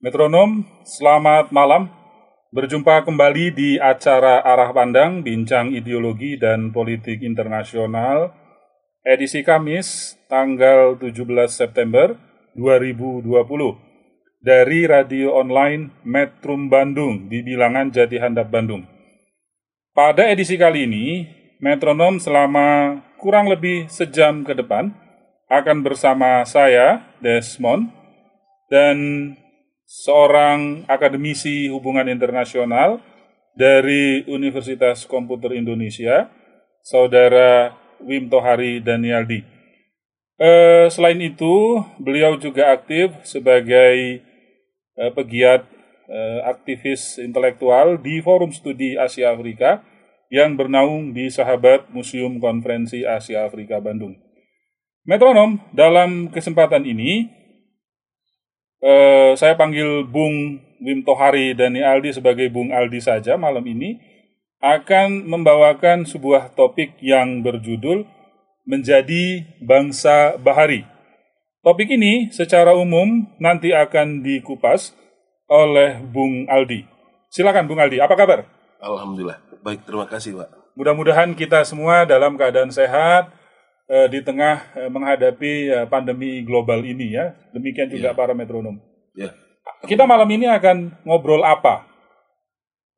Metronom, selamat malam. Berjumpa kembali di acara Arah Pandang, Bincang Ideologi dan Politik Internasional, edisi Kamis, tanggal 17 September 2020, dari radio online Metrum Bandung di bilangan Jati Handap Bandung. Pada edisi kali ini, Metronom selama kurang lebih sejam ke depan akan bersama saya, Desmond, dan seorang akademisi hubungan internasional dari Universitas Komputer Indonesia, Saudara Wim Tohari Danialdi. Eh, selain itu, beliau juga aktif sebagai eh, pegiat eh, aktivis intelektual di Forum Studi Asia Afrika yang bernaung di Sahabat Museum Konferensi Asia Afrika Bandung. Metronom, dalam kesempatan ini Eh, saya panggil Bung Wim Tohari Dani Aldi sebagai Bung Aldi saja malam ini akan membawakan sebuah topik yang berjudul menjadi bangsa bahari. Topik ini secara umum nanti akan dikupas oleh Bung Aldi. Silakan Bung Aldi, apa kabar? Alhamdulillah. Baik, terima kasih, Pak. Mudah-mudahan kita semua dalam keadaan sehat eh, di tengah eh, menghadapi eh, pandemi global ini ya. Demikian juga Ya. para metronom. Ya. Kita malam ini akan ngobrol apa?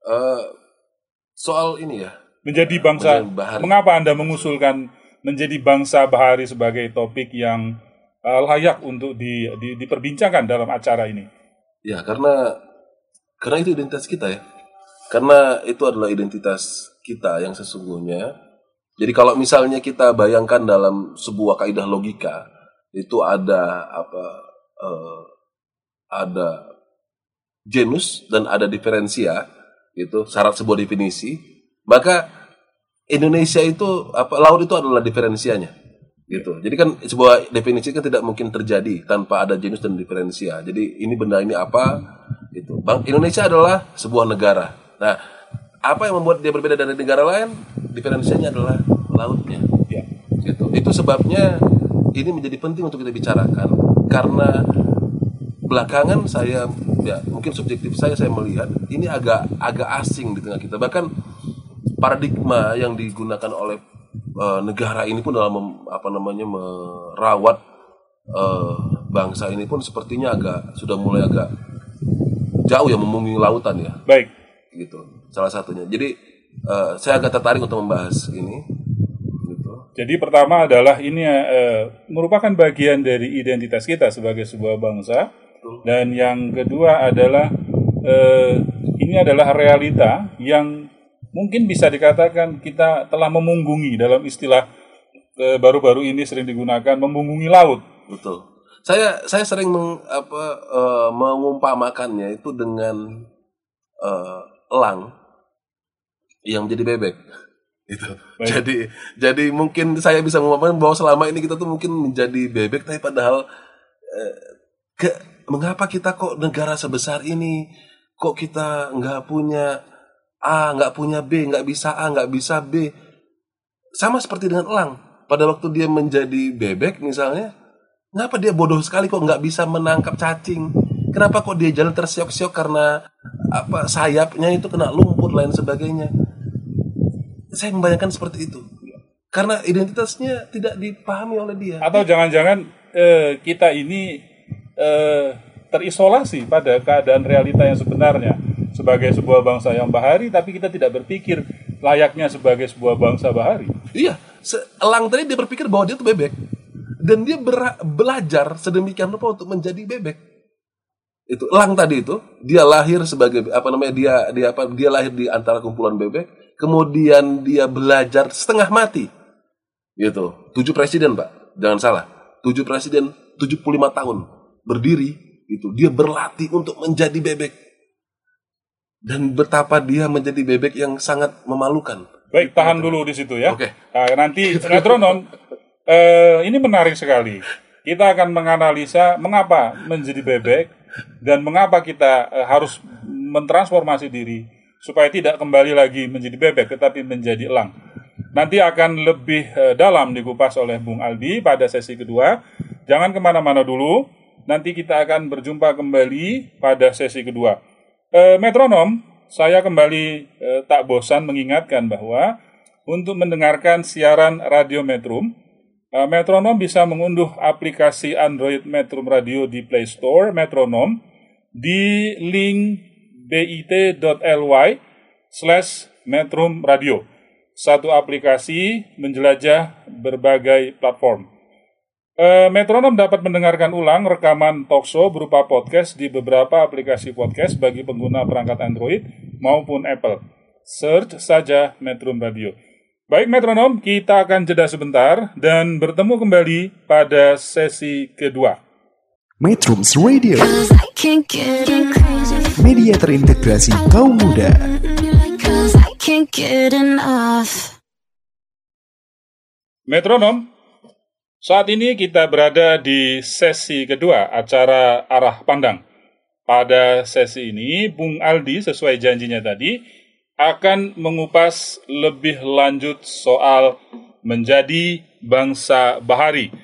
Eh, soal ini ya. Menjadi bangsa. Bahari. Mengapa Anda mengusulkan menjadi bangsa bahari sebagai topik yang layak untuk di, di- diperbincangkan dalam acara ini? Ya, karena karena itu identitas kita ya. Karena itu adalah identitas kita yang sesungguhnya. Jadi kalau misalnya kita bayangkan dalam sebuah kaidah logika itu ada apa eh, ada genus dan ada diferensia itu syarat sebuah definisi maka Indonesia itu apa laut itu adalah diferensianya gitu. Jadi kan sebuah definisi kan tidak mungkin terjadi tanpa ada genus dan diferensia. Jadi ini benda ini apa itu bang Indonesia adalah sebuah negara. Nah apa yang membuat dia berbeda dari negara lain? Diferensianya adalah lautnya. Ya. gitu. Itu sebabnya ini menjadi penting untuk kita bicarakan. Karena belakangan saya ya mungkin subjektif saya saya melihat ini agak agak asing di tengah kita. Bahkan paradigma yang digunakan oleh eh, negara ini pun dalam mem- apa namanya merawat eh, bangsa ini pun sepertinya agak sudah mulai agak jauh ya memungkingi lautan ya. Baik. gitu salah satunya. Jadi eh, saya agak tertarik untuk membahas ini gitu. Jadi pertama adalah ini eh, merupakan bagian dari identitas kita sebagai sebuah bangsa. Dan yang kedua adalah eh, ini adalah realita yang mungkin bisa dikatakan kita telah memunggungi dalam istilah eh, baru-baru ini sering digunakan memunggungi laut. Betul. Saya saya sering meng, apa, eh, mengumpamakannya itu dengan eh, elang yang menjadi bebek. Itu. Jadi jadi mungkin saya bisa mengumpamakan bahwa selama ini kita tuh mungkin menjadi bebek tapi padahal eh, ke mengapa kita kok negara sebesar ini kok kita nggak punya A, nggak punya B, nggak bisa A, nggak bisa B. Sama seperti dengan elang. Pada waktu dia menjadi bebek misalnya, Kenapa dia bodoh sekali kok nggak bisa menangkap cacing? Kenapa kok dia jalan tersiok-siok karena apa sayapnya itu kena lumpur lain sebagainya? Saya membayangkan seperti itu. Karena identitasnya tidak dipahami oleh dia. Atau jangan-jangan eh, kita ini eh, terisolasi pada keadaan realita yang sebenarnya sebagai sebuah bangsa yang bahari, tapi kita tidak berpikir layaknya sebagai sebuah bangsa bahari. Iya, elang tadi dia berpikir bahwa dia itu bebek. Dan dia belajar sedemikian rupa untuk menjadi bebek. Itu elang tadi itu, dia lahir sebagai apa namanya? Dia dia apa? Dia lahir di antara kumpulan bebek, kemudian dia belajar setengah mati. Gitu. Tujuh presiden, Pak. Jangan salah. Tujuh presiden 75 tahun berdiri Itu dia berlatih untuk menjadi bebek. Dan betapa dia menjadi bebek yang sangat memalukan. Baik, tahan dulu di situ ya. Oke. Nah, nanti metronom eh, ini menarik sekali. Kita akan menganalisa mengapa menjadi bebek dan mengapa kita eh, harus mentransformasi diri supaya tidak kembali lagi menjadi bebek tetapi menjadi elang. Nanti akan lebih eh, dalam dikupas oleh Bung Aldi pada sesi kedua. Jangan ke mana-mana dulu. Nanti kita akan berjumpa kembali pada sesi kedua. Eh, metronom, saya kembali eh, tak bosan mengingatkan bahwa untuk mendengarkan siaran Radio Metrum, eh, Metronom bisa mengunduh aplikasi Android Metrum Radio di Play Store Metronom di link bit.ly slash Metrum Radio. Satu aplikasi menjelajah berbagai platform. Eh, Metronom dapat mendengarkan ulang rekaman talkshow berupa podcast di beberapa aplikasi podcast bagi pengguna perangkat Android maupun Apple. Search saja Metrum Radio. Baik Metronom, kita akan jeda sebentar dan bertemu kembali pada sesi kedua. Metrums Radio, media terintegrasi kaum muda. Metronom, saat ini kita berada di sesi kedua acara Arah Pandang. Pada sesi ini, Bung Aldi sesuai janjinya tadi akan mengupas lebih lanjut soal menjadi bangsa bahari.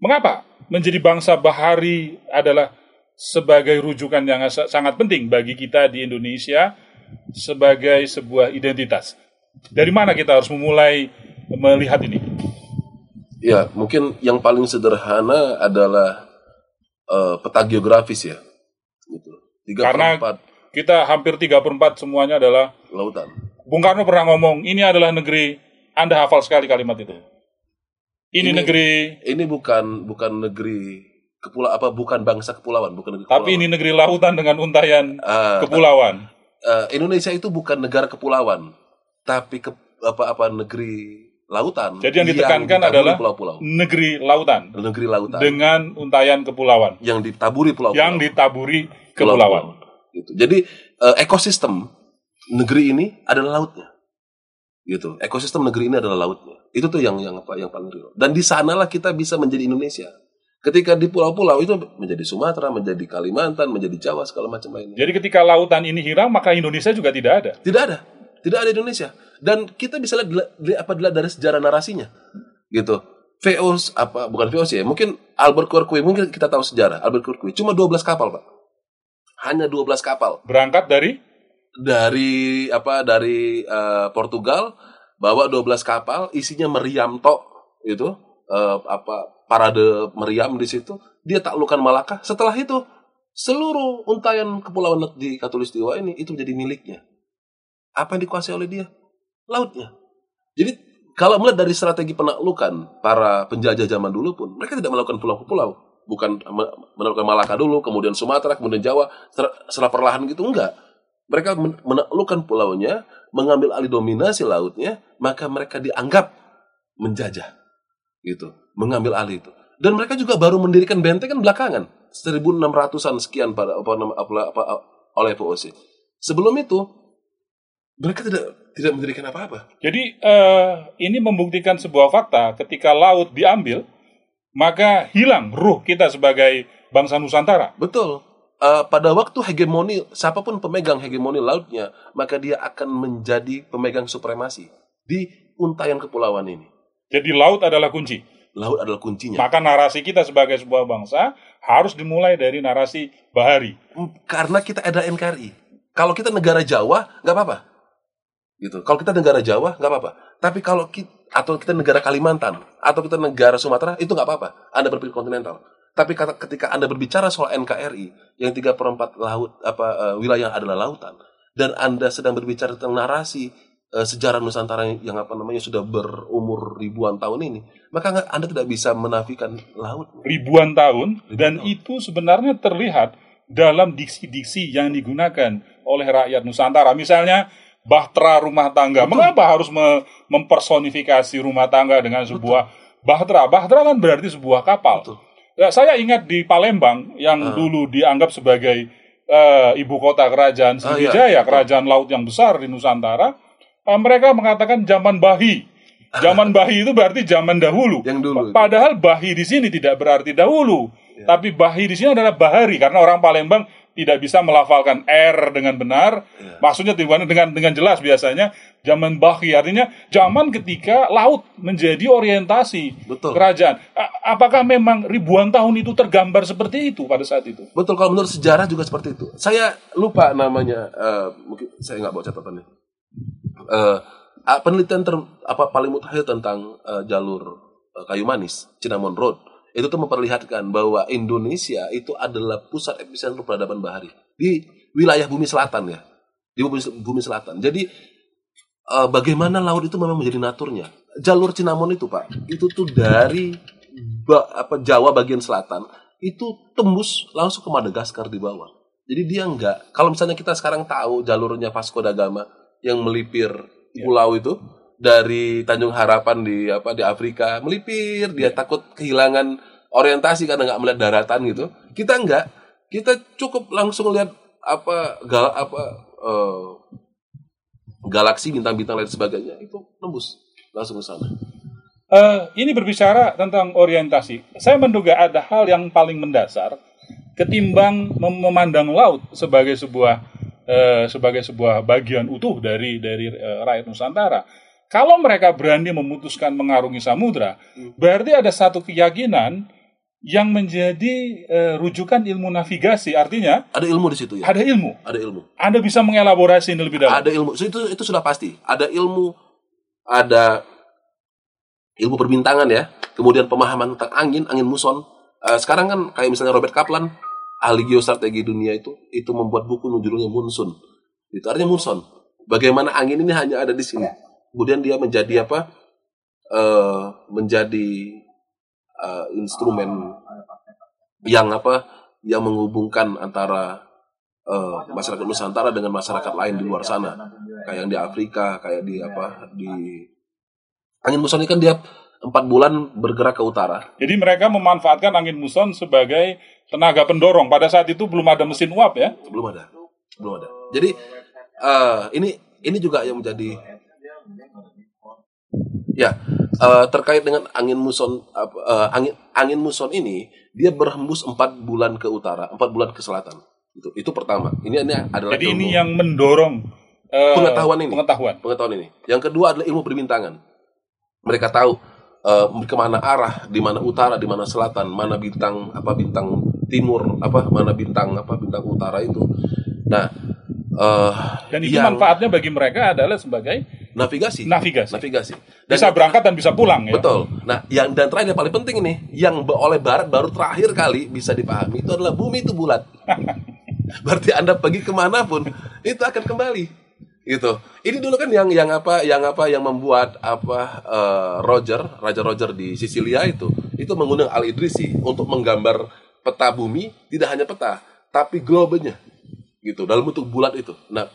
Mengapa menjadi bangsa bahari adalah sebagai rujukan yang sa- sangat penting bagi kita di Indonesia sebagai sebuah identitas. Dari mana kita harus memulai melihat ini? Ya, mungkin yang paling sederhana adalah eh, peta geografis ya. Gitu. Tiga Karena- per empat Kita hampir 3 per 4 semuanya adalah lautan. Bung Karno pernah ngomong, ini adalah negeri, Anda hafal sekali kalimat itu. Ini, Ini- negeri, Ini bukan bukan negeri kepula apa bukan bangsa kepulauan, bukan negeri tapi kepulauan. ini negeri lautan dengan untayan Ah, kepulauan. eh, Indonesia itu bukan negara kepulauan, tapi ke, apa apa negeri lautan. Jadi yang ditekankan ditaburi adalah pulau-pulau. negeri lautan Negeri lautan dengan untayan kepulauan yang ditaburi pulau-pulau. yang ditaburi kepulauan. Gitu. Jadi eh, ekosistem negeri ini adalah lautnya. Gitu. Ekosistem negeri ini adalah lautnya. Itu tuh yang yang apa yang paling real. Dan di sanalah kita bisa menjadi Indonesia. Ketika di pulau-pulau itu menjadi Sumatera, menjadi Kalimantan, menjadi Jawa segala macam lainnya. Jadi ketika lautan ini hilang, maka Indonesia juga tidak ada. Tidak ada. Tidak ada Indonesia. Dan kita bisa lihat apa dilihat dari sejarah narasinya. Gitu. VOC apa bukan VOC ya. Mungkin Albert Quirque mungkin kita tahu sejarah Albert Quirque cuma 12 kapal, Pak. Hanya 12 kapal Berangkat dari dari apa dari eh, Portugal bawa 12 kapal isinya meriam tok itu eh, apa parade meriam di situ. Dia taklukkan Malaka. Setelah itu seluruh untayan kepulauan di Katulistiwa ini itu menjadi miliknya. Apa yang dikuasai oleh dia? Lautnya. Jadi kalau melihat dari strategi penaklukan para penjajah zaman dulu pun mereka tidak melakukan pulau-pulau. Bukan me- menaklukkan Malaka dulu kemudian Sumatera kemudian Jawa setelah perlahan gitu enggak. Mereka men- menaklukkan pulaunya, mengambil alih dominasi lautnya, maka mereka dianggap menjajah. Gitu, mengambil alih itu. Dan mereka juga baru mendirikan benteng kan belakangan, 1600-an sekian pada apa, apa, apa, oleh POC. Sebelum itu mereka tidak tidak mendirikan apa-apa. Jadi eh, ini membuktikan sebuah fakta ketika laut diambil maka hilang ruh kita sebagai bangsa Nusantara. Betul. Eh, pada waktu hegemoni, siapa pun pemegang hegemoni lautnya, maka dia akan menjadi pemegang supremasi di untayan kepulauan ini. Jadi laut adalah kunci. Laut adalah kuncinya. Maka narasi kita sebagai sebuah bangsa harus dimulai dari narasi bahari. karena kita ada NKRI. Kalau kita negara Jawa, nggak apa-apa. Gitu. Kalau kita negara Jawa, nggak apa-apa. Tapi kalau kita, atau kita negara Kalimantan, atau kita negara Sumatera, itu nggak apa-apa. Anda berpikir kontinental. Tapi kata- ketika Anda berbicara soal NKRI, yang tiga per empat laut, apa, eh, wilayah adalah lautan, dan Anda sedang berbicara tentang narasi eh, sejarah Nusantara yang apa namanya sudah berumur ribuan tahun ini, maka Anda tidak bisa menafikan laut. Ribuan tahun Ribuan dan tahun. itu sebenarnya terlihat dalam diksi-diksi yang digunakan oleh rakyat Nusantara. Misalnya bahtera rumah tangga. Mengapa harus me- mempersonifikasi rumah tangga dengan sebuah bahtera? Bahtera kan berarti sebuah kapal. Betul. Ya, saya ingat di Palembang yang Ah. dulu dianggap sebagai eh, ibu kota kerajaan Ah, Sriwijaya, iya. kerajaan laut yang besar di Nusantara, eh, mereka mengatakan zaman Bahi. Zaman Bahi itu berarti zaman dahulu. Yang dulu. Pa- Padahal Bahi di sini tidak berarti dahulu, Ya. tapi Bahi di sini adalah Bahari karena orang Palembang tidak bisa melafalkan R dengan benar. Ya. Maksudnya dengan dengan dengan jelas biasanya zaman Bahi artinya zaman ketika laut menjadi orientasi Betul. kerajaan. A- apakah memang ribuan tahun itu tergambar seperti itu pada saat itu? Betul kalau menurut sejarah juga seperti itu. Saya lupa namanya, eh, mungkin saya nggak bawa catatannya. Eh, ah, penelitian ter, apa paling mutakhir tentang eh, jalur eh, kayu manis, Cinnamon Road, itu tuh memperlihatkan bahwa Indonesia itu adalah pusat epicentrum peradaban bahari di wilayah bumi selatan ya, di bumi, bumi selatan. Jadi eh, bagaimana laut itu memang menjadi naturnya. Jalur Cinnamon itu pak, itu tuh dari ba- apa Jawa bagian selatan itu tembus langsung ke Madagaskar di bawah. Jadi dia enggak. Kalau misalnya kita sekarang tahu jalurnya Vasco da Gama yang melipir pulau itu dari Tanjung Harapan di apa di Afrika melipir, dia takut kehilangan orientasi karena nggak melihat daratan gitu. Kita enggak. Kita cukup langsung lihat apa gal apa eh, galaksi bintang-bintang lain sebagainya itu tembus langsung ke sana. Eh, ini berbicara tentang orientasi. Saya menduga ada hal yang paling mendasar ketimbang mem- memandang laut sebagai sebuah eh, sebagai sebuah bagian utuh dari dari eh, rakyat Nusantara. Kalau mereka berani memutuskan mengarungi samudra, berarti ada satu keyakinan yang menjadi eh, rujukan ilmu navigasi. Artinya Ada ilmu di situ ya. ada ilmu. Ada ilmu. Anda bisa mengelaborasi ini lebih dalam. Ada ilmu. So, itu itu sudah pasti. Ada ilmu, ada ilmu perbintangan ya. Kemudian pemahaman tentang angin, angin muson. Eh, sekarang kan kayak misalnya Robert Kaplan, ahli geostrategi dunia itu, itu membuat buku judulnya Munsun. Itu artinya muson. Bagaimana angin ini hanya ada di sini. Kemudian dia menjadi apa? eh menjadi eh, instrumen yang apa? Yang menghubungkan antara eh, masyarakat Nusantara dengan masyarakat lain di luar sana kayak yang di Afrika kayak di apa di angin muson ini kan dia empat bulan bergerak ke utara Jadi mereka memanfaatkan angin muson sebagai tenaga pendorong. Pada saat itu belum ada mesin uap ya. belum ada belum ada jadi eh, ini ini juga yang menjadi ya eh, terkait dengan angin muson eh, angin angin muson ini dia berhembus empat bulan ke utara empat bulan ke selatan itu itu pertama ini ini adalah Jadi ini yang mendorong eh, Pengetahuan ini. Pengetahuan. pengetahuan ini. Yang kedua adalah ilmu perbintangan. Mereka tahu eh, ke mana arah, di mana utara, di mana selatan, mana bintang apa bintang timur, apa mana bintang apa bintang utara itu. Nah, eh, Dan itu yang manfaatnya bagi mereka adalah sebagai navigasi. navigasi. Navigasi. Dan Bisa berangkat dan bisa pulang ya. Betul. Nah, yang dan terakhir yang paling penting ini, yang oleh Barat baru terakhir kali bisa dipahami itu adalah bumi itu bulat. Berarti Anda pergi ke mana pun itu akan kembali. Gitu. Ini dulu kan yang yang apa yang apa yang membuat apa eh, Roger Raja Roger di Sisilia itu itu mengundang Al Idrisi untuk menggambar peta bumi tidak hanya peta tapi globenya gitu dalam bentuk bulat itu. Nah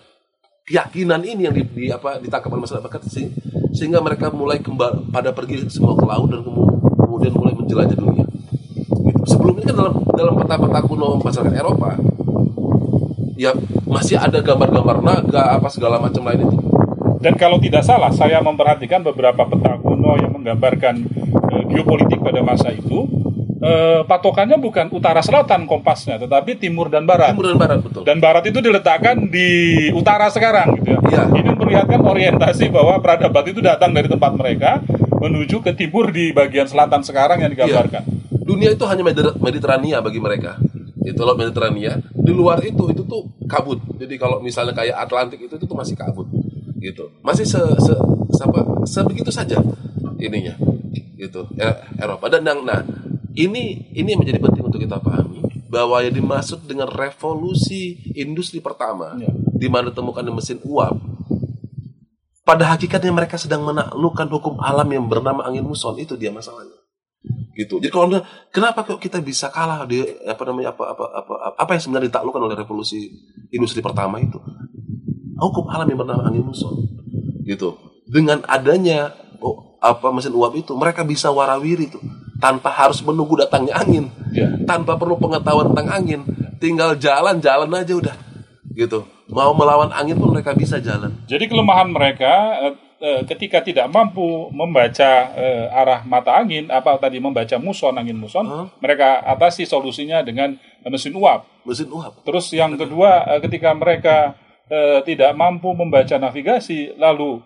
keyakinan ini yang di, di- apa ditangkap oleh masyarakat se- sehingga mereka mulai kembali pada pergi semua ke laut dan kemu- kemudian mulai menjelajah dunia. Gitu. Sebelumnya kan dalam dalam peta-peta kuno masyarakat Eropa ya masih ada gambar-gambar naga apa segala macam lain itu. Dan kalau tidak salah, saya memperhatikan beberapa peta kuno yang menggambarkan eh, geopolitik pada masa itu. Eh, patokannya bukan utara selatan kompasnya, tetapi timur dan barat. Timur dan barat betul. Dan barat itu diletakkan di utara sekarang gitu ya. Iya. Ini memperlihatkan orientasi bahwa peradaban itu datang dari tempat mereka menuju ke timur di bagian selatan sekarang yang digambarkan. Dunia itu hanya Mediter- Mediterania bagi mereka. Itu laut Mediterania. Di luar itu itu tuh kabut. Jadi kalau misalnya kayak Atlantik itu itu tuh masih kabut. Gitu. Masih se, se, se apa, sebegitu saja ininya. Gitu. E- Eropa dan yang nah ini ini yang menjadi penting untuk kita pahami bahwa yang dimaksud dengan revolusi industri pertama Ya. di mana ditemukan mesin uap pada hakikatnya mereka sedang menaklukkan hukum alam yang bernama angin muson. Itu dia masalahnya. Gitu. Jadi kalau anda kenapa kok kita bisa kalah di apa namanya apa apa apa apa yang sebenarnya ditaklukkan oleh revolusi industri pertama itu? Hukum alam yang bernama angin muson. Gitu. Dengan adanya oh, apa mesin uap itu mereka bisa warawiri tuh tanpa harus menunggu datangnya angin, Iya. tanpa perlu pengetahuan tentang angin, tinggal jalan-jalan aja udah, gitu. Mau melawan angin pun mereka bisa jalan. Jadi kelemahan mereka eh, eh, ketika tidak mampu membaca eh, arah mata angin, apa tadi membaca muson angin muson, Hah? mereka atasi solusinya dengan mesin uap. Mesin uap. Terus yang kedua, ketika mereka tidak mampu membaca navigasi, lalu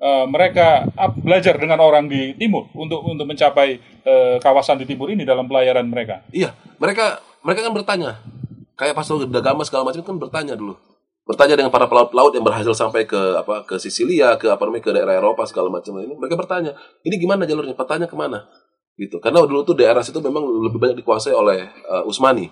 eh, mereka belajar dengan orang di timur untuk untuk mencapai eh, kawasan di timur ini dalam pelayaran mereka. Iya, mereka mereka kan bertanya. Kayak pas Dagama segala macam kan bertanya dulu. Bertanya dengan para pelaut-pelaut yang berhasil sampai ke apa ke Sisilia, ke apa namanya ke daerah Eropa segala macam ini. Mereka bertanya, ini gimana jalurnya? Petanya ke mana? Gitu. Karena dulu tuh daerah situ memang lebih banyak dikuasai oleh uh, Usmani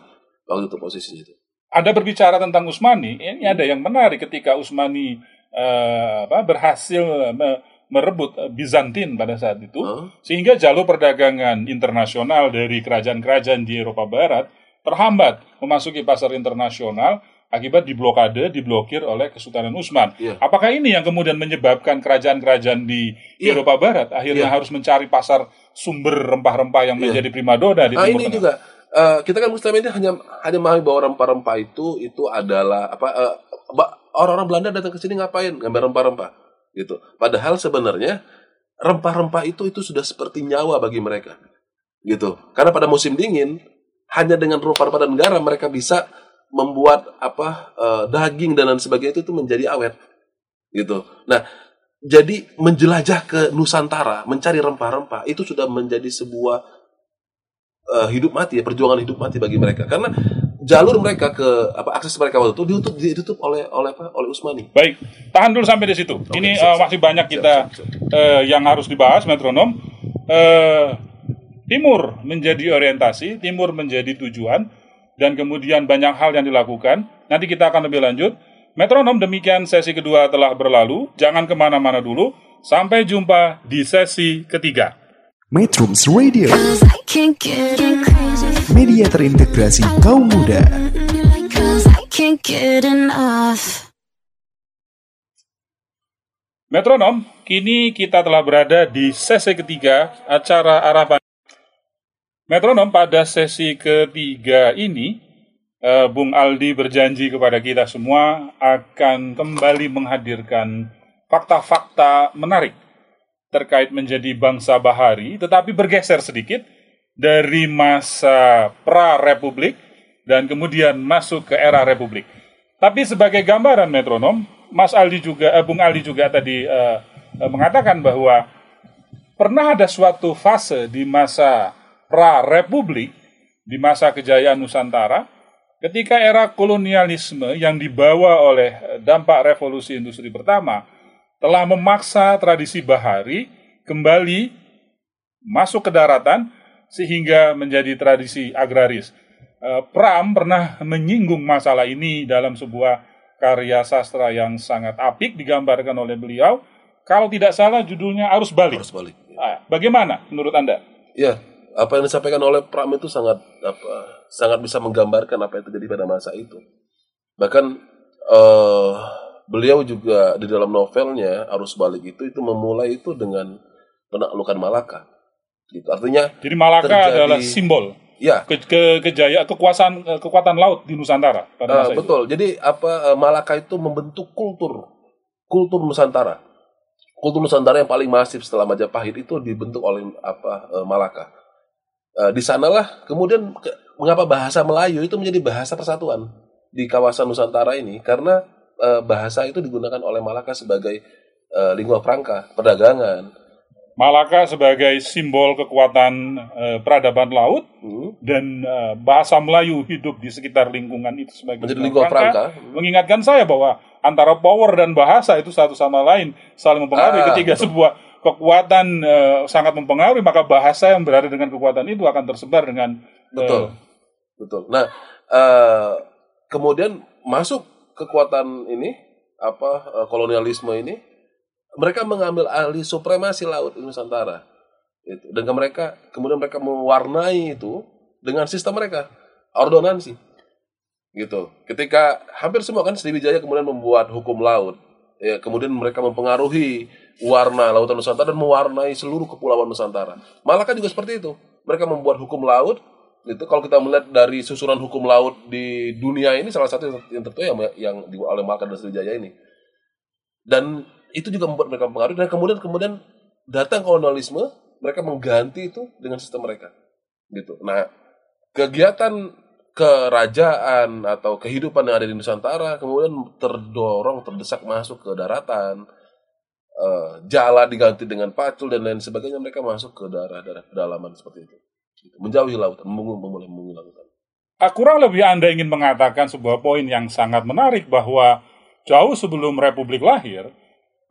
waktu itu posisinya itu. Anda berbicara tentang Usmani, ini ada yang menarik ketika Usmani eh, apa, berhasil me- merebut Bizantin pada saat itu, Hah? sehingga jalur perdagangan internasional dari kerajaan-kerajaan di Eropa Barat terhambat memasuki pasar internasional akibat diblokade, diblokir oleh Kesultanan Utsman. Iya. Apakah ini yang kemudian menyebabkan kerajaan-kerajaan di Iya. Eropa Barat akhirnya Iya. harus mencari pasar sumber rempah-rempah yang Iya. menjadi primadona di Nah Timur ini Tengah? juga eh, kita kan Muslim ini hanya hanya memahami bahwa rempah-rempah itu itu adalah apa ba- orang-orang Belanda datang ke sini ngapain ngambil rempah-rempah gitu. Padahal sebenarnya rempah-rempah itu itu sudah seperti nyawa bagi mereka gitu. Karena pada musim dingin hanya dengan rempah-rempah dan garam mereka bisa membuat apa eh, daging dan lain sebagainya itu, itu menjadi awet gitu. Nah jadi menjelajah ke Nusantara mencari rempah-rempah itu sudah menjadi sebuah eh, hidup mati ya perjuangan hidup mati bagi mereka karena jalur mereka ke apa akses mereka waktu itu ditutup ditutup oleh oleh apa oleh Usmani Baik, tahan dulu sampai di situ. Ini siap, eh, masih banyak kita siap, eh, yang harus dibahas, metronom. Eh, timur menjadi orientasi, timur menjadi tujuan, dan kemudian banyak hal yang dilakukan. Nanti kita akan lebih lanjut. Metronom, demikian sesi kedua telah berlalu. Jangan ke mana-mana dulu. Sampai jumpa di sesi ketiga. Metrums Radio, Media terintegrasi kaum muda. Metronom, kini kita telah berada di sesi ketiga acara arah Pan- Metronom pada sesi ketiga ini, eh, Bung Aldi berjanji kepada kita semua akan kembali menghadirkan fakta-fakta menarik terkait menjadi bangsa bahari, tetapi bergeser sedikit dari masa pra-republik dan kemudian masuk ke era republik. Tapi sebagai gambaran metronom, Mas Aldi juga, eh, Bung Aldi juga tadi eh, mengatakan bahwa pernah ada suatu fase di masa pra-republik, di masa kejayaan Nusantara, ketika era kolonialisme yang dibawa oleh eh, dampak revolusi industri pertama, telah memaksa tradisi bahari kembali masuk ke daratan sehingga menjadi tradisi agraris. Eh, Pram pernah menyinggung masalah ini dalam sebuah karya sastra yang sangat apik digambarkan oleh beliau. Kalau tidak salah judulnya Arus Balik. harus balik Ah, Bagaimana menurut Anda? ya apa yang disampaikan oleh Pram itu sangat apa sangat bisa menggambarkan apa yang terjadi pada masa itu bahkan eh beliau juga di dalam novelnya arus balik itu itu memulai itu dengan penaklukan Malaka gitu artinya Jadi Malaka Terjadi- adalah simbol ya ke, ke, kejayaan kekuasaan eh, kekuatan laut di Nusantara pada Eh, masa itu. betul. Jadi apa eh, Malaka itu membentuk kultur kultur Nusantara. Kultur Nusantara yang paling masif setelah Majapahit itu dibentuk oleh apa Malaka. Eh, di sanalah kemudian ke- mengapa bahasa Melayu itu menjadi bahasa persatuan di kawasan Nusantara ini karena eh, bahasa itu digunakan oleh Malaka sebagai lingua franca, perdagangan. Malaka sebagai simbol kekuatan eh, peradaban laut Hmm. dan eh, bahasa Melayu hidup di sekitar lingkungan itu sebagai Menjadi lingkungan franca, franca. mengingatkan saya bahwa antara power dan bahasa itu satu sama lain saling mempengaruhi Ah, ketika betul. sebuah kekuatan eh, sangat mempengaruhi maka bahasa yang berada dengan kekuatan itu akan tersebar dengan Betul, betul. Nah, kemudian masuk kekuatan ini apa kolonialisme ini, mereka mengambil alih supremasi laut Nusantara. Itu. Dan mereka kemudian mereka mewarnai itu dengan sistem mereka ordonansi. Gitu. Ketika hampir semua kan Sriwijaya kemudian membuat hukum laut. Ya, kemudian mereka mempengaruhi warna lautan Nusantara dan mewarnai seluruh kepulauan Nusantara. Malaka juga seperti itu mereka membuat hukum laut itu kalau kita melihat dari susunan hukum laut di dunia ini salah satu yang tertua yang yang oleh Malkan dan Sriwijaya ini dan itu juga membuat mereka mempengaruhi dan kemudian kemudian datang kolonialisme mereka mengganti itu dengan sistem mereka gitu. Nah kegiatan kerajaan atau kehidupan yang ada di Nusantara kemudian terdorong terdesak masuk ke daratan eh, jala diganti dengan pacul dan lain sebagainya mereka masuk ke daerah-daerah pedalaman seperti itu. Gitu. menjauhi lautan memulai memulai lautan. Ah, kurang lebih Anda ingin mengatakan sebuah poin yang sangat menarik bahwa jauh sebelum Republik lahir,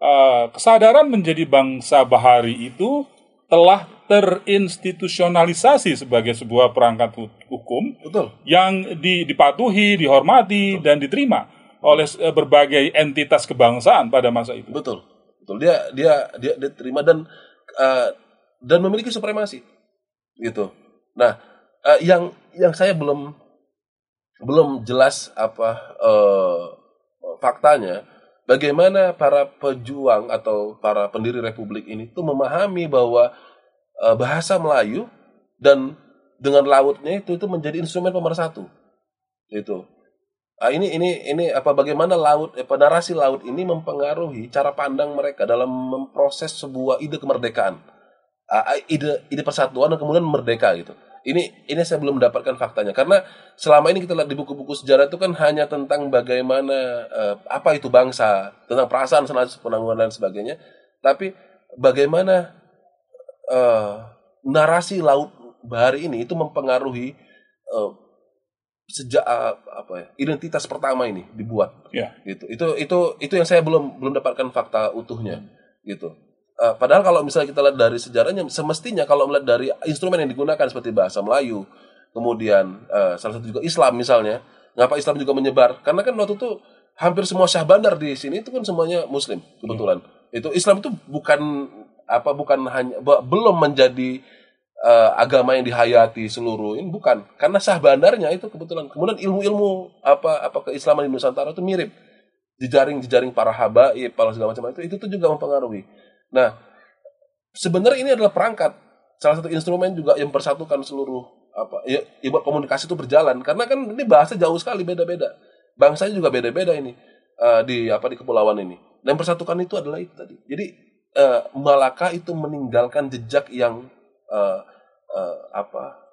eh, kesadaran menjadi bangsa bahari itu telah terinstitusionalisasi sebagai sebuah perangkat hu- hukum betul. yang di- dipatuhi, dihormati, dan diterima oleh eh, berbagai entitas kebangsaan pada masa itu. betul. Betul. Dia dia dia, dia terima dan eh, dan memiliki supremasi. Gitu. Nah eh, yang yang saya belum belum jelas apa eh, faktanya bagaimana para pejuang atau para pendiri republik ini tuh memahami bahwa eh, bahasa Melayu dan dengan lautnya itu itu menjadi instrumen pemersatu. Itu. Ah, ini ini ini apa bagaimana laut eh, narasi laut ini mempengaruhi cara pandang mereka dalam memproses sebuah ide kemerdekaan. Ah, ide ide persatuan dan kemudian merdeka gitu ini ini saya belum mendapatkan faktanya. Karena selama ini kita lihat di buku-buku sejarah itu kan hanya tentang bagaimana eh, apa itu bangsa tentang perasaan senasib penanggungan dan sebagainya. Tapi bagaimana eh, narasi laut bahari ini itu mempengaruhi eh, sejak apa ya identitas pertama ini dibuat. Ya. gitu. Itu itu itu yang saya belum belum dapatkan fakta utuhnya. Gitu Eh, padahal kalau misalnya kita lihat dari sejarahnya semestinya kalau melihat dari instrumen yang digunakan seperti bahasa Melayu kemudian eh, salah satu juga Islam misalnya ngapa Islam juga menyebar? Karena kan waktu itu hampir semua syah bandar di sini itu kan semuanya Muslim kebetulan. Itu Islam itu bukan apa bukan hanya be- belum menjadi eh, agama yang dihayati seluruh ini bukan. Karena sah bandarnya itu kebetulan kemudian ilmu-ilmu apa apa keislaman di Nusantara itu mirip. Jejaring-jejaring para habaib para segala macam itu itu tuh juga mempengaruhi nah sebenarnya ini adalah perangkat. Salah satu instrumen juga yang persatukan seluruh apa ya, buat komunikasi itu berjalan. Karena kan ini bahasa jauh sekali beda-beda. Bangsanya juga beda-beda ini eh, di apa di kepulauan ini. Dan yang persatukan itu adalah itu tadi. Jadi eh, Malaka itu meninggalkan jejak yang eh, eh, apa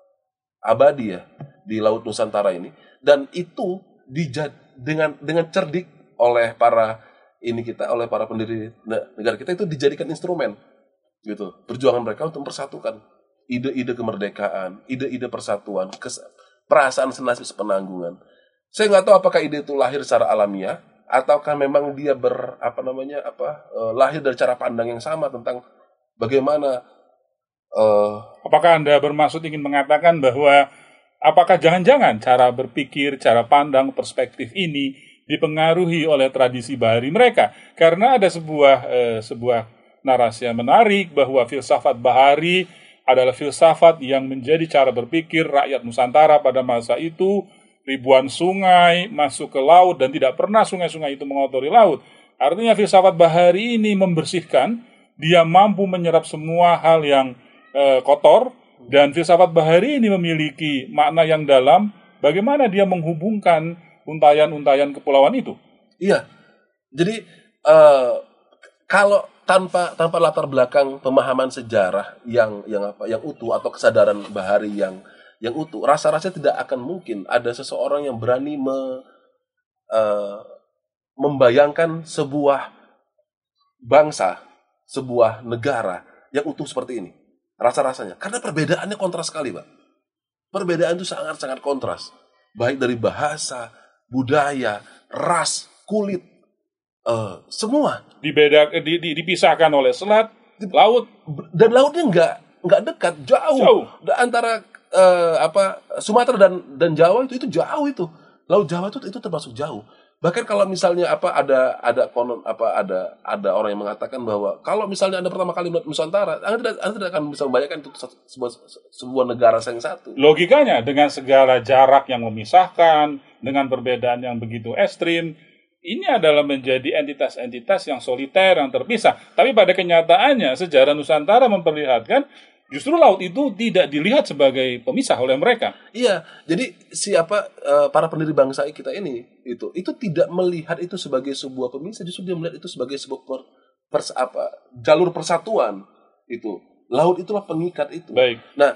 abadi ya di laut Nusantara ini. Dan itu dija- dengan dengan cerdik oleh para ini kita oleh para pendiri ne- negara kita itu dijadikan instrumen gitu. Perjuangan mereka untuk mempersatukan ide-ide kemerdekaan ide-ide persatuan kes- perasaan senasib sepenanggungan saya nggak tahu apakah ide itu lahir secara alamiah ataukah memang dia ber apa namanya apa eh, lahir dari cara pandang yang sama tentang bagaimana eh, Apakah Anda bermaksud ingin mengatakan bahwa apakah jangan-jangan cara berpikir, cara pandang, perspektif ini dipengaruhi oleh tradisi bahari mereka? Karena ada sebuah eh, sebuah narasi yang menarik bahwa filsafat bahari adalah filsafat yang menjadi cara berpikir rakyat Nusantara pada masa itu ribuan sungai masuk ke laut dan tidak pernah sungai-sungai itu mengotori laut. Artinya filsafat bahari ini membersihkan, dia mampu menyerap semua hal yang eh, kotor dan filsafat bahari ini memiliki makna yang dalam bagaimana dia menghubungkan untayan-untayan kepulauan itu. Iya. Jadi eh kalau tanpa tanpa latar belakang pemahaman sejarah yang yang apa yang utuh atau kesadaran bahari yang yang utuh, rasa-rasanya tidak akan mungkin ada seseorang yang berani me, eh, membayangkan sebuah bangsa, sebuah negara yang utuh seperti ini. Rasa-rasanya. Karena perbedaannya kontras sekali, Pak. Perbedaan itu sangat-sangat kontras. Baik dari bahasa, budaya, ras, kulit, eh, semua. Dibeda, di, di- dipisahkan oleh selat, laut, Dan lautnya nggak nggak dekat, jauh. Jauh. Antara eh, apa Sumatera dan dan Jawa itu itu jauh itu. Laut Jawa itu itu termasuk jauh. Bahkan kalau misalnya apa ada ada konon apa ada ada orang yang mengatakan bahwa kalau misalnya anda pertama kali melihat Nusantara, anda tidak anda tidak akan bisa membayangkan itu sebuah sebuah negara yang satu. logikanya dengan segala jarak yang memisahkan, dengan perbedaan yang begitu ekstrim, ini adalah menjadi entitas-entitas yang soliter, yang terpisah. Tapi pada kenyataannya, sejarah Nusantara memperlihatkan justru laut itu tidak dilihat sebagai pemisah oleh mereka. Iya, jadi siapa eh, para pendiri bangsa kita ini itu itu tidak melihat itu sebagai sebuah pemisah, justru dia melihat itu sebagai sebuah per, pers- apa jalur persatuan itu. Laut itulah pengikat itu. Baik. Nah,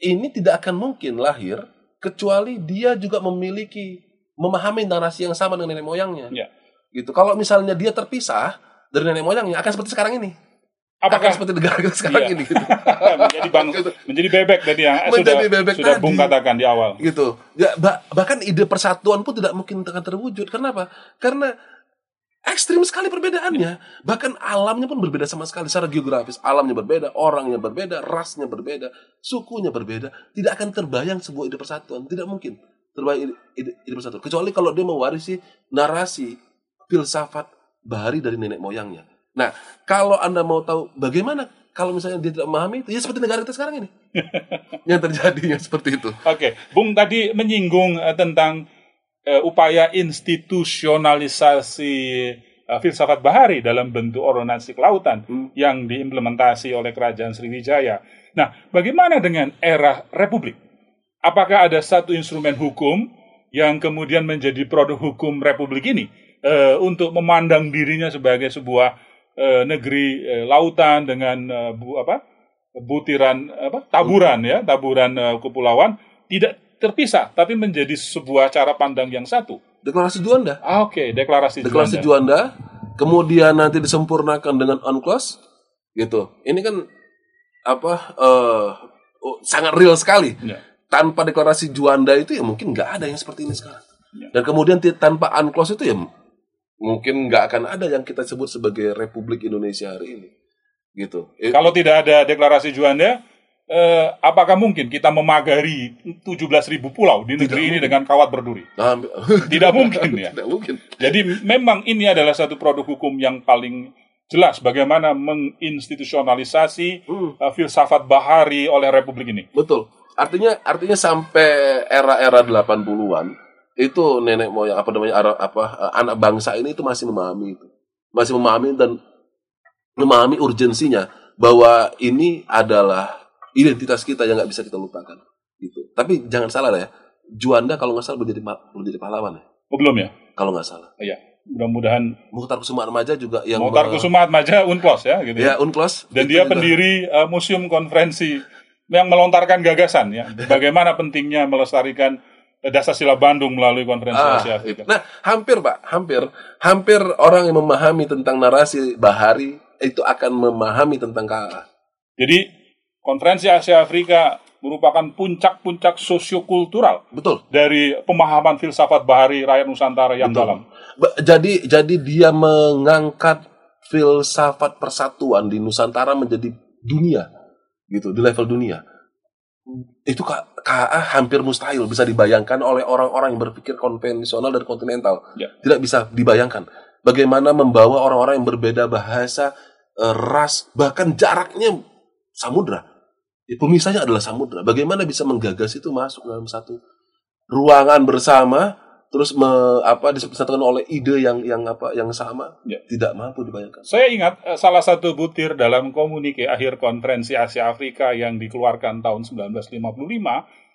ini tidak akan mungkin lahir kecuali dia juga memiliki memahami narasi yang sama dengan nenek moyangnya. Ya. Gitu. Kalau misalnya dia terpisah dari nenek moyangnya akan seperti sekarang ini. Apakah akan seperti negara kita sekarang Iya. ini gitu. menjadi bang, menjadi bebek tadi yang eh, Menjadi sudah bebek sudah tadi. Bung katakan di awal. gitu. Ya, bah- bahkan ide persatuan pun tidak mungkin akan terwujud. Kenapa? Karena ekstrim sekali perbedaannya. Bahkan alamnya pun berbeda sama sekali secara geografis. Alamnya berbeda, orangnya berbeda, rasnya berbeda, sukunya berbeda. Tidak akan terbayang sebuah ide persatuan. Tidak mungkin terbayang ide, ide, ide persatuan. Kecuali kalau dia mewarisi narasi filsafat bahari dari nenek moyangnya. Nah, kalau Anda mau tahu bagaimana kalau misalnya dia tidak memahami itu, ya seperti negara kita sekarang ini. yang terjadinya seperti itu. Oke, Bung tadi menyinggung eh, tentang eh, upaya institusionalisasi eh, filsafat bahari dalam bentuk ordonansi kelautan yang diimplementasi oleh Kerajaan Sriwijaya. Nah, bagaimana dengan era Republik? Apakah ada satu instrumen hukum yang kemudian menjadi produk hukum Republik ini eh, untuk memandang dirinya sebagai sebuah eh, negeri eh, lautan dengan eh, bu, apa butiran apa taburan ya taburan eh, kepulauan tidak terpisah tapi menjadi sebuah cara pandang yang satu. Deklarasi Juanda. Ah, Oke, deklarasi, deklarasi Juanda. Juanda, kemudian nanti disempurnakan dengan UNCLOS, gitu. Ini kan apa eh, oh, sangat real sekali. Ya. Tanpa deklarasi Juanda itu ya mungkin nggak ada yang seperti ini sekarang. Ya. Dan kemudian tanpa UNCLOS itu ya mungkin nggak akan ada yang kita sebut sebagai Republik Indonesia hari ini, gitu. Eh, Kalau tidak ada deklarasi Juanda, eh, apakah mungkin kita memagari 17.000 pulau di negeri ini dengan kawat berduri? nah, Tidak mungkin ya. tidak mungkin. Jadi memang ini adalah satu produk hukum yang paling jelas bagaimana menginstitusionalisasi Hmm. eh, filsafat bahari oleh Republik ini. Betul. Artinya artinya sampai era-era 80-an itu nenek moyang apa namanya ara- apa eh, anak bangsa ini itu masih memahami itu. Masih memahami dan memahami urgensinya bahwa ini adalah identitas kita yang nggak bisa kita lupakan gitu. Tapi jangan salah ya. Juanda kalau nggak salah belum jadi ma- belum jadi pahlawan ya. Oh, belum ya? Kalau nggak salah. Iya. Mudah-mudahan Muhtar Kusuma Remaja juga yang Mohtar me- Kusuma Atmaja Unclos ya gitu. Ya, Unclos. Dan dia juga. pendiri eh, museum konferensi yang melontarkan gagasan ya. Bagaimana pentingnya melestarikan dasar sila Bandung melalui konferensi Ah, Asia. Afrika. Nah, hampir Pak, hampir, hampir orang yang memahami tentang narasi bahari itu akan memahami tentang KA. Jadi konferensi Asia Afrika merupakan puncak-puncak sosiokultural Betul. dari pemahaman filsafat bahari rakyat Nusantara yang Betul. dalam. Ba- Jadi, jadi dia mengangkat filsafat persatuan di Nusantara menjadi dunia, gitu, di level dunia. Itu K- KA hampir mustahil bisa dibayangkan oleh orang-orang yang berpikir konvensional dan kontinental. Ya. Tidak bisa dibayangkan. Bagaimana membawa orang-orang yang berbeda bahasa, eh, ras, bahkan jaraknya samudra. Ya, pemisahnya adalah samudra. Bagaimana bisa menggagas itu masuk dalam satu ruangan bersama, terus me, apa disatukan oleh ide yang yang apa yang sama, Ya. tidak mampu dibayangkan. Saya ingat eh, salah satu butir dalam komunike akhir konferensi Asia Afrika yang dikeluarkan tahun 1955,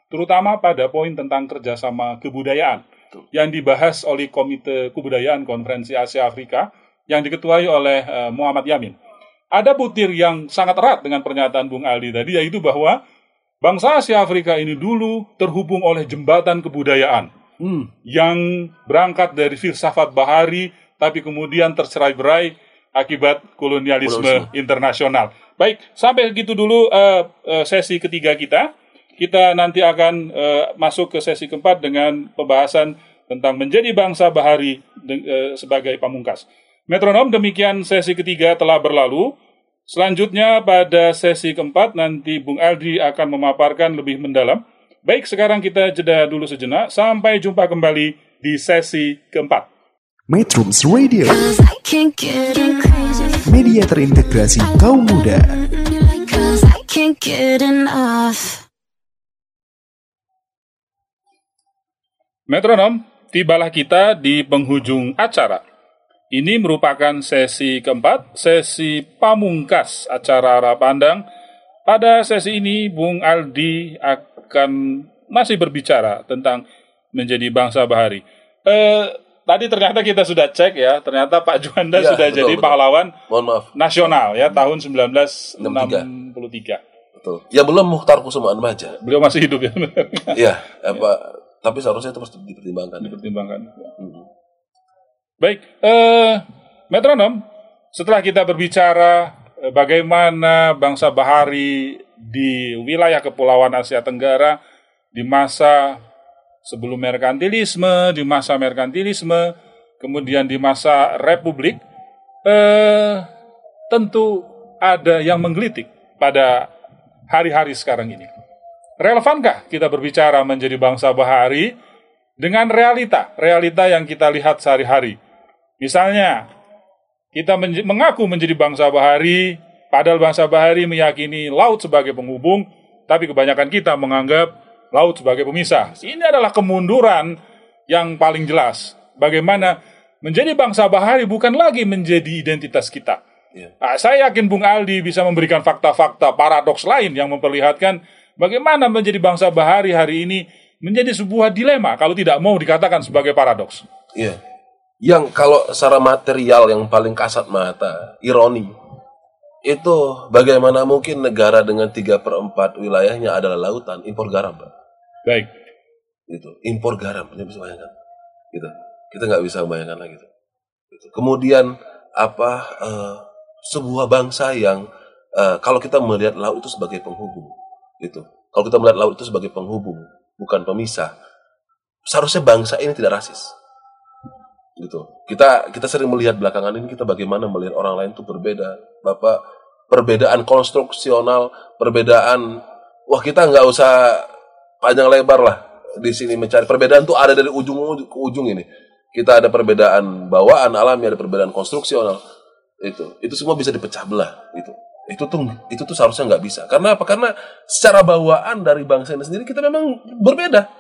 terutama pada poin tentang kerjasama kebudayaan yang dibahas oleh Komite Kebudayaan Konferensi Asia Afrika yang diketuai oleh eh, Muhammad Yamin. Ada butir yang sangat erat dengan pernyataan Bung Aldi tadi, yaitu bahwa bangsa Asia Afrika ini dulu terhubung oleh jembatan kebudayaan Hmm. yang berangkat dari filsafat bahari tapi kemudian tercerai-berai akibat kolonialisme Kolonialisme. internasional. Baik, sampai gitu dulu eh, eh, sesi ketiga kita. Kita nanti akan eh, masuk ke sesi keempat dengan pembahasan tentang menjadi bangsa bahari de- eh, sebagai pamungkas. Metronom demikian sesi ketiga telah berlalu. Selanjutnya pada sesi keempat nanti Bung Aldi akan memaparkan lebih mendalam. Baik, sekarang kita jeda dulu sejenak. Sampai jumpa kembali di sesi keempat. Metrums Radio, media terintegrasi kaum muda. Metronom, tibalah kita di penghujung acara. Ini merupakan sesi keempat, sesi pamungkas acara arah pandang pada sesi ini Bung Aldi akan masih berbicara tentang menjadi bangsa bahari. Eh, tadi ternyata kita sudah cek ya, ternyata Pak Juanda Iya, sudah betul, jadi betul. pahlawan Mohon maaf. nasional ya tahun 1963. Betul. Ya belum Mukhtar Kusumaan Maja. Beliau masih hidup ya, Iya, apa tapi seharusnya itu mesti dipertimbangkan. dipertimbangkan. Hmm. Baik, eh, metronom. Setelah kita berbicara eh, bagaimana bangsa bahari di wilayah kepulauan Asia Tenggara di masa sebelum merkantilisme, di masa merkantilisme, kemudian di masa republik, eh, tentu ada yang menggelitik pada hari-hari sekarang ini. Relevankah kita berbicara menjadi bangsa bahari dengan realita, realita yang kita lihat sehari-hari? Misalnya, kita mengaku menjadi bangsa bahari, padahal bangsa bahari meyakini laut sebagai penghubung, tapi kebanyakan kita menganggap laut sebagai pemisah. Ini adalah kemunduran yang paling jelas. Bagaimana menjadi bangsa bahari bukan lagi menjadi identitas kita. Iya. Nah, saya yakin Bung Aldi bisa memberikan fakta-fakta paradoks lain yang memperlihatkan bagaimana menjadi bangsa bahari hari ini menjadi sebuah dilema kalau tidak mau dikatakan sebagai paradoks. Iya. Yang kalau secara material yang paling kasat mata, ironi, itu bagaimana mungkin negara dengan 3 per 4 wilayahnya adalah lautan, impor garam, Pak. Baik. Gitu. Impor garam, Anda bisa bayangkan. Gitu. Kita nggak bisa bayangkan lagi. Gitu. Gitu. Kemudian apa eh, sebuah bangsa yang eh, kalau kita melihat laut itu sebagai penghubung, gitu. Kalau kita melihat laut itu sebagai penghubung, bukan pemisah, seharusnya bangsa ini tidak rasis gitu. Kita kita sering melihat belakangan ini kita bagaimana melihat orang lain itu berbeda. Bapak perbedaan konstruksional, perbedaan wah kita nggak usah panjang lebar lah di sini mencari perbedaan tuh ada dari ujung ke ujung ini. Kita ada perbedaan bawaan alami, ada perbedaan konstruksional. Itu itu semua bisa dipecah belah gitu. Itu tuh itu tuh seharusnya nggak bisa. Karena apa? Karena secara bawaan dari bangsa ini sendiri kita memang berbeda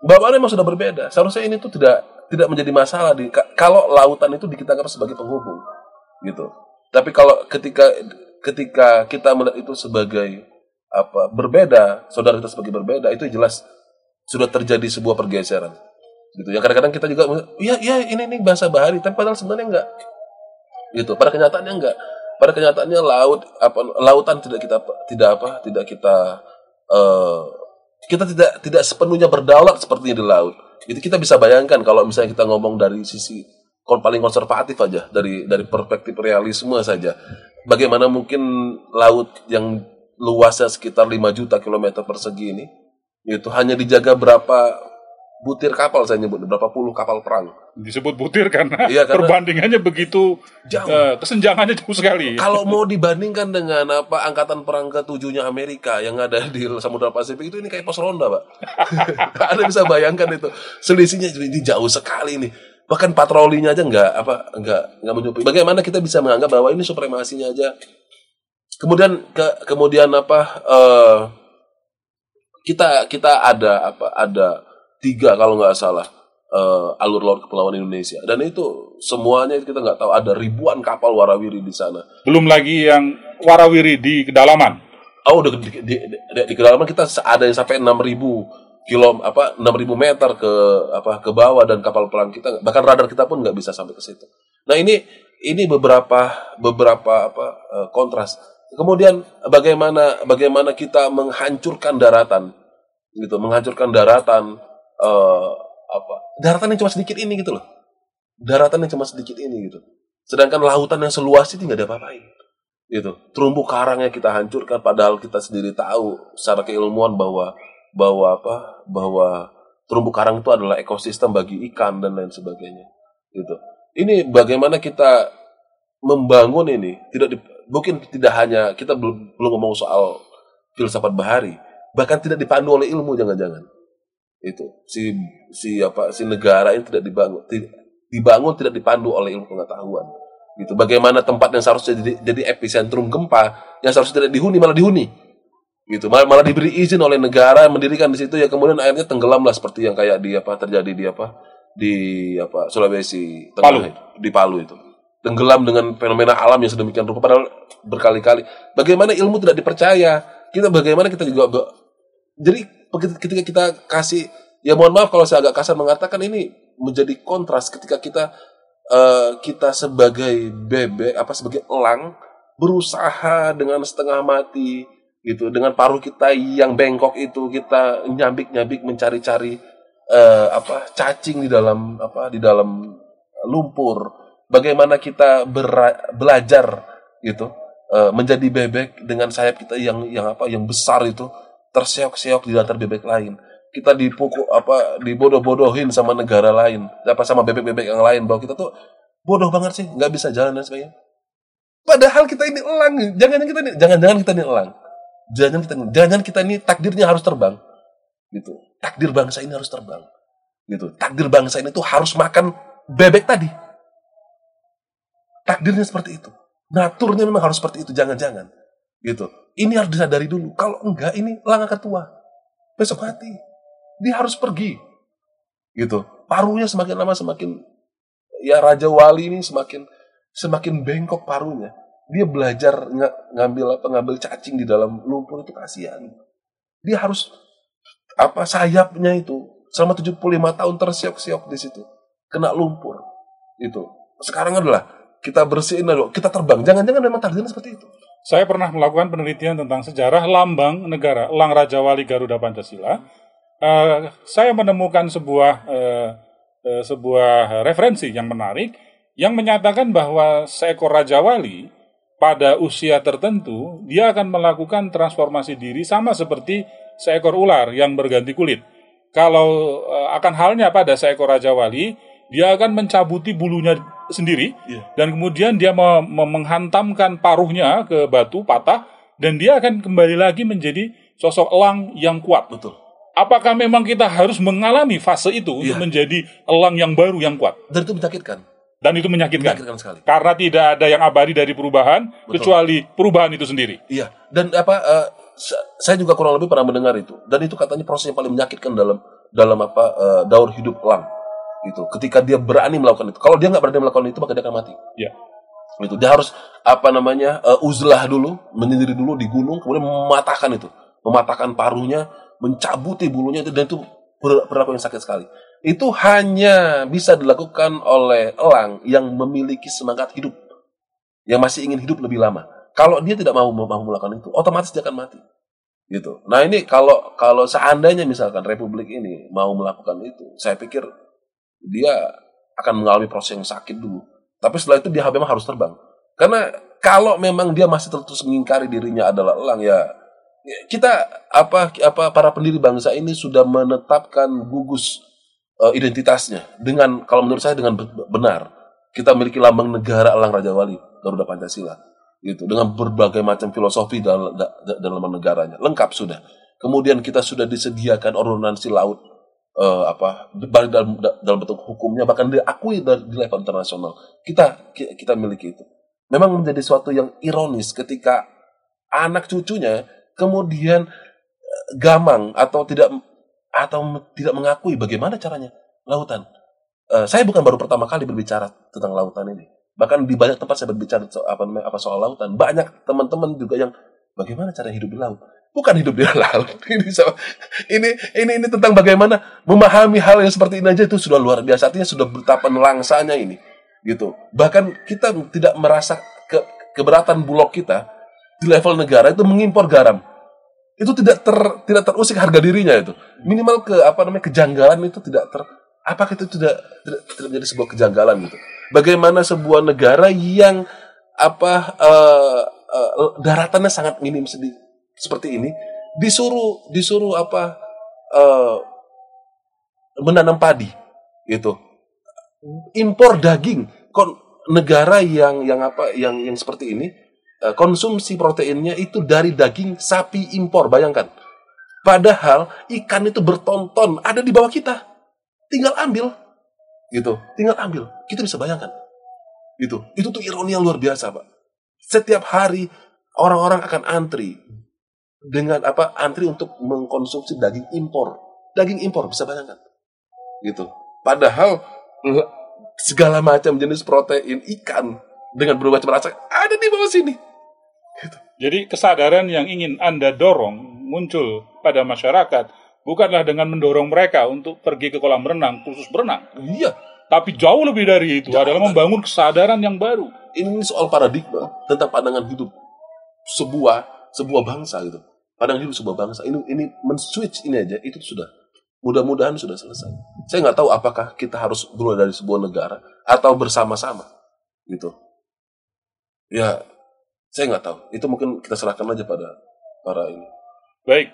bawaannya memang sudah berbeda. Seharusnya ini tuh tidak tidak menjadi masalah di ka- kalau lautan itu kita anggap sebagai penghubung, gitu. Tapi kalau ketika ketika kita melihat itu sebagai apa berbeda, saudara kita sebagai berbeda, itu jelas sudah terjadi sebuah pergeseran, gitu. Yang kadang-kadang kita juga, iya iya ini ini bahasa bahari, tapi padahal sebenarnya enggak, gitu. Pada kenyataannya enggak. Pada kenyataannya laut apa lautan tidak kita tidak apa tidak kita eh, kita tidak tidak sepenuhnya berdaulat seperti di laut. Itu kita bisa bayangkan kalau misalnya kita ngomong dari sisi paling konservatif aja dari dari perspektif realisme saja. Bagaimana mungkin laut yang luasnya sekitar 5 juta kilometer persegi ini itu hanya dijaga berapa butir kapal saya nyebut berapa puluh kapal perang. Disebut butir karena, Iya, karena- perbandingannya begitu Jauh. eh, kesenjangannya jauh sekali. Kalau mau dibandingkan dengan apa angkatan perang ketujuhnya Amerika yang ada di Samudra Pasifik itu ini kayak pos ronda, Pak. Anda bisa bayangkan itu selisihnya ini jauh sekali nih. Bahkan patrolinya aja nggak apa nggak nggak mencukupi. Bagaimana kita bisa menganggap bahwa ini supremasinya aja. Kemudian ke kemudian apa eh, kita kita ada apa ada tiga kalau nggak salah eh, alur laut kepulauan Indonesia dan itu semuanya kita nggak tahu ada ribuan kapal warawiri di sana. Belum lagi yang warawiri di kedalaman. Oh, udah di, di, di, di kedalaman kita ada yang sampai 6000 kilo apa 6000 meter ke apa ke bawah dan kapal perang kita bahkan radar kita pun nggak bisa sampai ke situ. Nah, ini ini beberapa beberapa apa eh, kontras. Kemudian bagaimana bagaimana kita menghancurkan daratan gitu, menghancurkan daratan eh, apa? Daratan yang cuma sedikit ini gitu loh. Daratan yang cuma sedikit ini gitu. Sedangkan lautan yang seluas itu nggak ada apa-apain gitu terumbu karangnya kita hancurkan padahal kita sendiri tahu secara keilmuan bahwa bahwa apa bahwa terumbu karang itu adalah ekosistem bagi ikan dan lain sebagainya gitu ini bagaimana kita membangun ini tidak di- mungkin tidak hanya kita belum belum ngomong soal filsafat bahari bahkan tidak dipandu oleh ilmu jangan-jangan itu si si apa si negara ini tidak dibangun ti- dibangun tidak dipandu oleh ilmu pengetahuan gitu bagaimana tempat yang seharusnya jadi, jadi epicentrum gempa yang seharusnya tidak dihuni malah dihuni gitu malah, malah diberi izin oleh negara mendirikan di situ ya kemudian akhirnya tenggelam lah seperti yang kayak di apa terjadi di apa di apa Sulawesi Tengah Palu. itu, di Palu itu tenggelam dengan fenomena alam yang sedemikian rupa padahal berkali-kali. Bagaimana ilmu tidak dipercaya? Kita bagaimana kita juga jadi ketika kita kasih ya mohon maaf kalau saya agak kasar mengatakan ini menjadi kontras ketika kita eh, kita sebagai bebek apa sebagai elang berusaha dengan setengah mati gitu. Dengan paruh kita yang bengkok itu kita nyabik-nyabik mencari-cari eh, apa cacing di dalam apa di dalam lumpur. Bagaimana kita belajar gitu. Eh, menjadi bebek dengan sayap kita yang yang apa yang besar itu terseok-seok di antar bebek lain. Kita dipukul apa dibodoh-bodohin sama negara lain apa sama bebek-bebek yang lain. Bahwa kita tuh bodoh banget sih nggak bisa jalan dan sebagainya. Padahal kita ini elang jangan kita ini jangan-jangan kita ini elang. Jangan kita jangan kita ini takdirnya harus terbang. Gitu. Takdir bangsa ini harus terbang. Gitu. Takdir bangsa ini tuh harus makan bebek tadi. Takdirnya seperti itu. Naturnya memang harus seperti itu jangan-jangan. Gitu ini harus disadari dulu. Kalau enggak ini elang akan tua besok mati. Dia harus pergi. Gitu. Paruhnya semakin lama semakin ya raja wali ini semakin semakin bengkok paruhnya dia belajar nga- ngambil apa ngambil cacing di dalam lumpur itu kasihan. Dia harus apa sayapnya itu selama 75 tahun tersiok-siok di situ. Kena lumpur. Itu. Sekarang adalah kita bersihin kita terbang. Jangan-jangan memang takdirnya seperti itu Saya pernah melakukan penelitian tentang sejarah lambang negara Elang Raja Wali Garuda Pancasila. Eh, saya menemukan sebuah eh, eh, sebuah referensi yang menarik yang menyatakan bahwa seekor Raja Wali pada usia tertentu dia akan melakukan transformasi diri sama seperti seekor ular yang berganti kulit. Kalau akan halnya pada seekor Raja Wali, dia akan mencabuti bulunya sendiri Iya. dan kemudian dia me- me- menghantamkan paruhnya ke batu patah dan dia akan kembali lagi menjadi sosok elang yang kuat. betul Apakah memang kita harus mengalami fase itu Iya. untuk menjadi elang yang baru yang kuat? dan itu menyakitkan Dan itu menyakitkan. menyakitkan sekali Karena tidak ada yang abadi dari perubahan Betul. kecuali perubahan itu sendiri. Iya, dan apa? sa- saya juga kurang lebih pernah mendengar itu. Dan itu katanya proses yang paling menyakitkan dalam dalam apa eh, daur hidup elang. Itu ketika dia berani melakukan itu. Kalau dia nggak berani melakukan itu, maka dia akan mati. Ya. Itu dia harus apa namanya eh, uzlah dulu, menyendiri dulu di gunung, kemudian mematahkan itu, mematahkan paruhnya, mencabuti bulunya itu dan itu perilaku yang sakit sekali. Itu hanya bisa dilakukan oleh elang yang memiliki semangat hidup, yang masih ingin hidup lebih lama. Kalau dia tidak mau mau melakukan itu, otomatis dia akan mati. Gitu. Nah ini kalau kalau seandainya misalkan Republik ini mau melakukan itu, saya pikir dia akan mengalami proses yang sakit dulu. Tapi setelah itu dia memang harus terbang. Karena kalau memang dia masih terus mengingkari dirinya adalah elang ya ya kita apa apa para pendiri bangsa ini sudah menetapkan gugus eh, identitasnya dengan kalau menurut saya dengan be- benar. Kita memiliki lambang negara elang Raja Wali Garuda Pancasila gitu. Dengan berbagai macam filosofi dalam da- da- dalam negaranya. Lengkap sudah. Kemudian kita sudah disediakan ordonansi laut eh, apa dalam da- dalam bentuk hukumnya bahkan diakui di level internasional kita ki- kita miliki itu memang menjadi suatu yang ironis ketika anak cucunya kemudian eh, gamang atau tidak atau tidak mengakui bagaimana caranya lautan. Eh, saya bukan baru pertama kali berbicara tentang lautan ini. Bahkan di banyak tempat saya berbicara so, apa apa soal lautan. Banyak teman-teman juga yang bagaimana cara hidup di laut. Bukan hidup di laut. Ini ini ini ini tentang bagaimana memahami hal yang seperti ini aja itu sudah luar biasa. Artinya sudah betapa nelangsanya ini. Gitu. Bahkan kita tidak merasa ke, keberatan bulog kita di level negara itu mengimpor garam itu tidak ter tidak terusik harga dirinya itu minimal ke apa namanya kejanggalan itu tidak ter apakah itu tidak tidak, tidak sebuah kejanggalan gitu bagaimana sebuah negara yang apa eh, eh, daratannya sangat minim sedih seperti ini disuruh disuruh apa eh, menanam padi gitu. Impor daging. Kon negara yang yang apa yang yang seperti ini eh, konsumsi proteinnya itu dari daging sapi impor bayangkan. Padahal ikan itu bertonton ada di bawah kita. Tinggal ambil gitu. Tinggal ambil. Kita bisa bayangkan. Itu itu tuh ironi yang luar biasa pak. Setiap hari orang-orang akan antri dengan apa antri untuk mengkonsumsi daging impor. Daging impor bisa bayangkan. Gitu. Padahal l- segala macam jenis protein ikan dengan berbagai macam rasa ada di bawah sini. Jadi kesadaran yang ingin Anda dorong muncul pada masyarakat bukanlah dengan mendorong mereka untuk pergi ke kolam renang khusus berenang, Iya, tapi jauh lebih dari itu adalah membangun kesadaran yang baru. ini soal paradigma tentang pandangan hidup sebuah sebuah bangsa gitu. Pandangan hidup sebuah bangsa ini ini men-switch ini aja itu sudah mudah-mudahan sudah selesai. Saya nggak tahu apakah kita harus mulai dari sebuah negara atau bersama-sama gitu. Ya, saya nggak tahu. Itu mungkin kita serahkan aja pada para ini. Baik,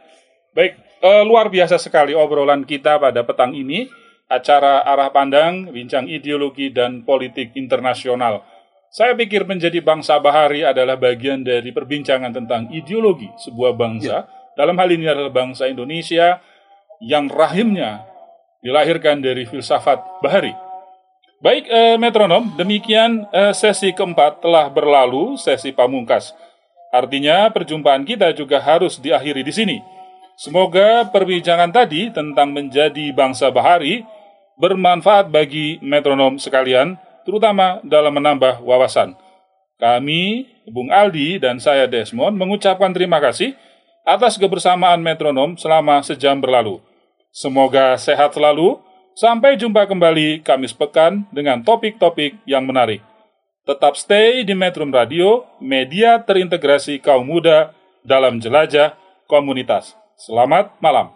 baik. Eh, luar biasa sekali obrolan kita pada petang ini. Acara arah pandang, bincang ideologi dan politik internasional. Saya pikir menjadi bangsa bahari adalah bagian dari perbincangan tentang ideologi sebuah bangsa. Dalam hal ini adalah bangsa Indonesia yang rahimnya dilahirkan dari filsafat bahari. Baik, eh, metronom, demikian eh, sesi keempat telah berlalu, sesi pamungkas. Artinya perjumpaan kita juga harus diakhiri di sini. Semoga perbincangan tadi tentang menjadi bangsa bahari bermanfaat bagi metronom sekalian, terutama dalam menambah wawasan. Kami, Bung Aldi dan saya Desmond mengucapkan terima kasih atas kebersamaan metronom selama sejam berlalu. Semoga sehat selalu. Sampai jumpa kembali Kamis pekan dengan topik-topik yang menarik. Tetap stay di Metrum Radio, media terintegrasi kaum muda dalam jelajah komunitas. Selamat malam.